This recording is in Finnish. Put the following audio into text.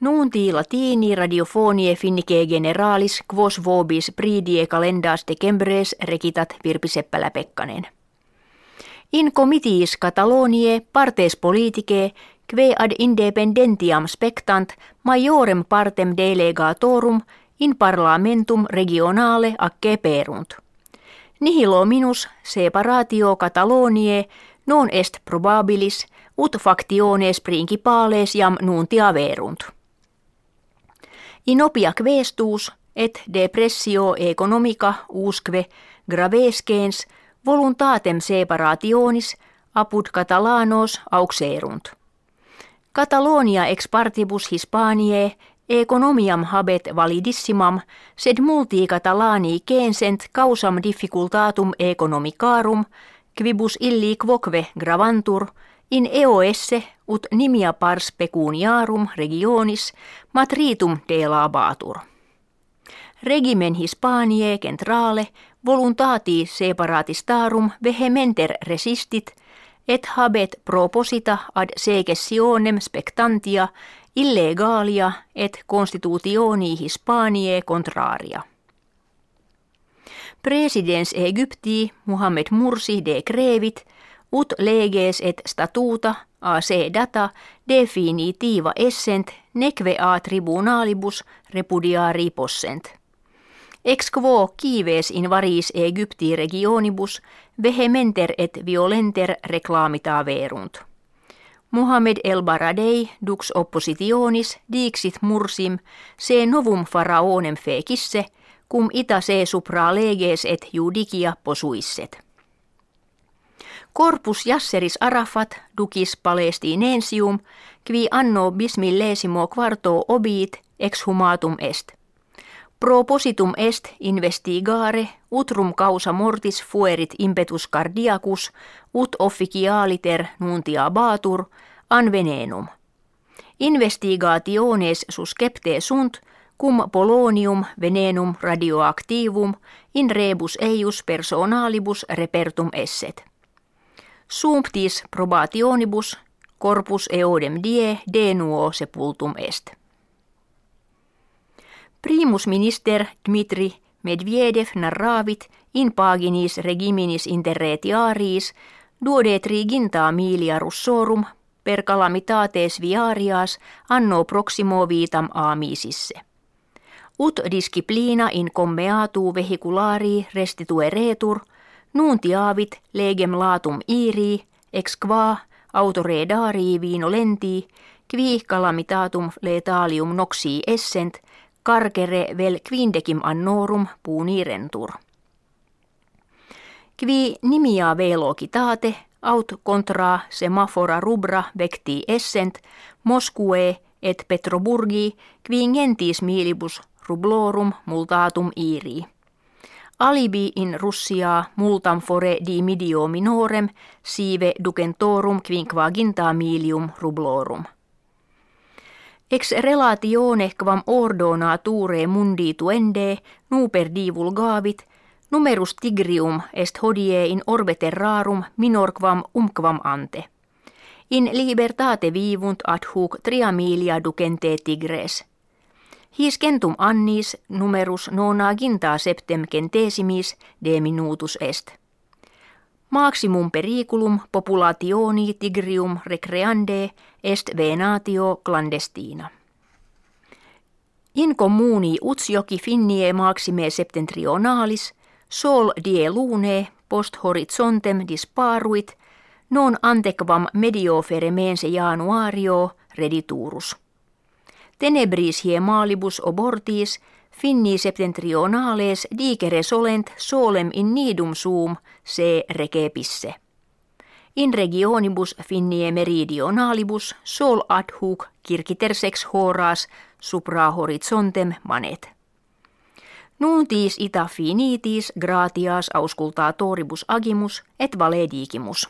Nunti latini radiofonie finnike generalis quos vobis pridie calendas decembres rekitat Virpi Seppälä-Pekkanen. In comitiis Catalonie partes politicae kve ad independentiam spectant majorem partem delegatorum in parlamentum regionale acce perunt. Nihilo minus separatio Catalonie non est probabilis ut factiones principales jam nuntia verunt. Inopia questus et depressio economica usque gravescens voluntatem separationis apud catalanos auxerunt. Catalonia ex partibus Hispaniae economiam habet validissimam, sed multi catalani censent causam difficultatum economicarum, quibus illi quoque gravantur, in eoesse ut nimia pars pecuniarum regionis matritum delabatur. Regimen Hispaniae centrale voluntati separatistarum vehementer resistit – et habet proposita ad segessionem spectantia illegalia et constitutioni Hispaniae contraria. Presidens Egypti Muhammed Mursi de crevit ut leges et statuta a se data definitiva essent neque a tribunalibus repudiari possent. Ex quo kives in varis Egypti regionibus vehementer et violenter reclamita verunt. Muhammed el Baradei dux oppositionis dixit mursim se novum faraonem fekisse, cum ita se supra leges et judicia posuisset. Corpus Jasseris Arafat ducis palestinensium, qui anno bismillesimo quarto obiit ex humatum est. Propositum est investigare utrum causa mortis fuerit impetus cardiacus ut officialiter nuntia batur an venenum. Investigationes suscepte sunt cum polonium venenum radioactivum in rebus eius personalibus repertum esset. Sumptis probationibus corpus eodem die denuo sepultum est. Primus minister Dmitri Medvedev narravit in paginis regiminis interretiaris duode triginta milia russorum per calamitates viarias anno proximo vitam amisisse. Ut disciplina in commeatu vehiculari restitueretur, nuntiavit legem latum iri, ex qua autoredari vino lenti, qui calamitatum letalium noxi essent, carcere vel quindecim annorum puunirentur. Qui nimia velocitate aut contra semafora rubra vecti essent Moskue et Petroburgi qui gentis milibus rublorum multatum iri. Alibi in Russia multam fore di midio minorem sive ducentorum quinquaginta milium rublorum. Ex relatione quam ordo nature mundi tuende nuper divulgavit numerus tigrium est hodie in orbe terrarum minor quam umquam ante. In libertate vivunt ad hoc tria milia ducente tigres. His centum annis numerus nonaginta septem centesimis de minutus est. Maximum periculum populationi tigrium recreande est venatio clandestina. In communi utsjoki finnie maxime septentrionalis, sol die lune post horizontem disparuit, non antequam medio feremense januario rediturus. Tenebris hie malibus obortis Finni septentrionales digere solent solem in nidum suum se recepisse. In regionibus finnie meridionalibus sol ad hoc circitersex horas supra horizontem manet. Nuntis ita finitis gratias auscultatoribus agimus et valedigimus.